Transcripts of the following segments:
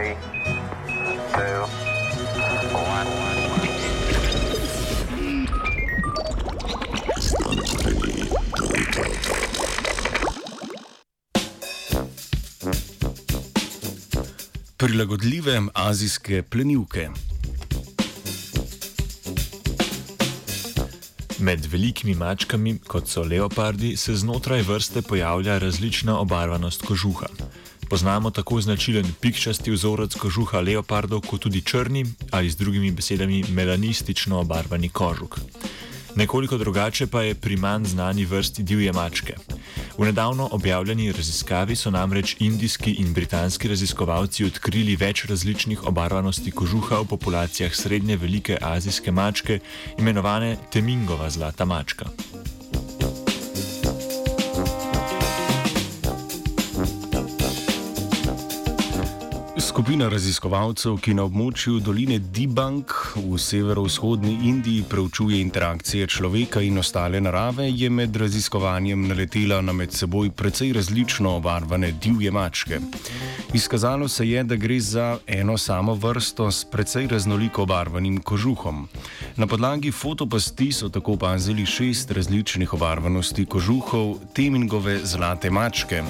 Three, two, one. Prilagodljive azijske plenilke. Med velikimi mačkami, kot so leopardi, se znotraj vrste pojavlja različna obarvanost kožuha. Poznamo tako značilen pikčasti vzorec kožuha leopardov, kot tudi črni ali z drugimi besedami melanistično obarvani kožuk. Nekoliko drugače pa je pri manj znani vrsti divje mačke. V nedavno objavljeni raziskavi so namreč indijski in britanski raziskovalci odkrili več različnih obarvanosti kožuha v populacijah srednje velike azijske mačke, imenovane Temingova zlata mačka. Skupina raziskovalcev, ki na območju doline Dibang v severovzhodni Indiji preučuje interakcije človeka in ostale narave, je med raziskovanjem naletela na med seboj precej različno obarvane divje mačke. Izkazalo se je, da gre za eno samo vrsto s precej raznoliko obarvanim kožuhom. Na podlagi fotopasti so tako opazili šest različnih obarvanosti kožuhov Temingove zlate mačke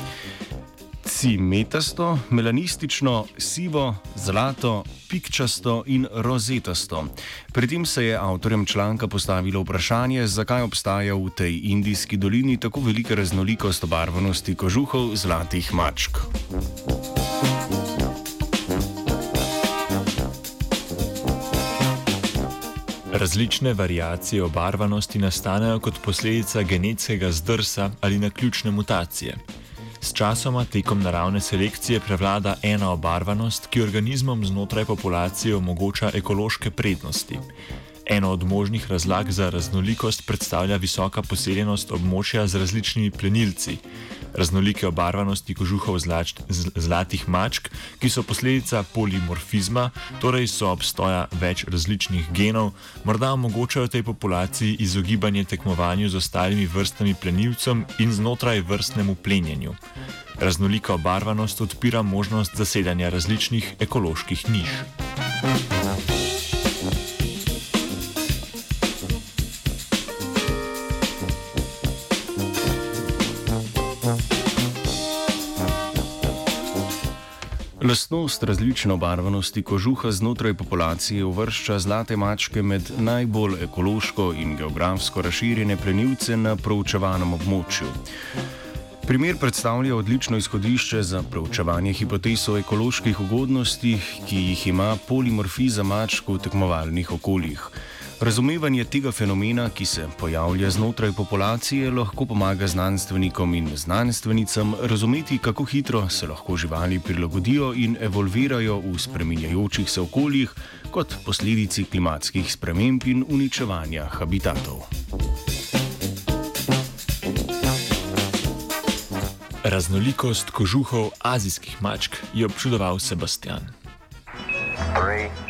cimetasto, melanistično, sivo, zlato, pikčasto in rozetasto. Pri tem se je avtorjem članka postavilo vprašanje, zakaj obstaja v tej indijski dolini tako velika raznolikost obarvanosti kožuhov zlatih mačk. Različne variacije obarvanosti nastanejo kot posledica genetskega zdrsa ali naključne mutacije. Sčasoma tekom naravne selekcije prevlada ena obarvanost, ki organizmom znotraj populacije omogoča ekološke prednosti. Eno od možnih razlag za raznolikost predstavlja visoka poseljenost območja z različnimi plenilci. Raznolike obarvanosti kožuhov zlač, zlatih mačk, ki so posledica polimorfizma, torej so obstoja več različnih genov, morda omogočajo tej populaciji izogibanje tekmovanju z ostalimi vrstami plenilcem in znotraj vrstnemu plenjenju. Raznolika obarvanost odpira možnost zasedanja različnih ekoloških niš. Lastnost različne obarvanosti kožuha znotraj populacije uvršča zlate mačke med najbolj ekološko in geografsko razširjene plenilce na proučevanem območju. Primer predstavlja odlično izhodišče za preučevanje hipotez o ekoloških ugodnostih, ki jih ima polimorfizem mačk v tekmovalnih okoljih. Razumevanje tega fenomena, ki se pojavlja znotraj populacije, lahko pomaga znanstvenikom in znanstvenicam razumeti, kako hitro se lahko živali prilagodijo in evolvirajo v spreminjajočih se okoljih kot posledici klimatskih sprememb in uničevanja habitatov. Raznolikost kožuhov azijskih mačk je občudoval Sebastian. Three,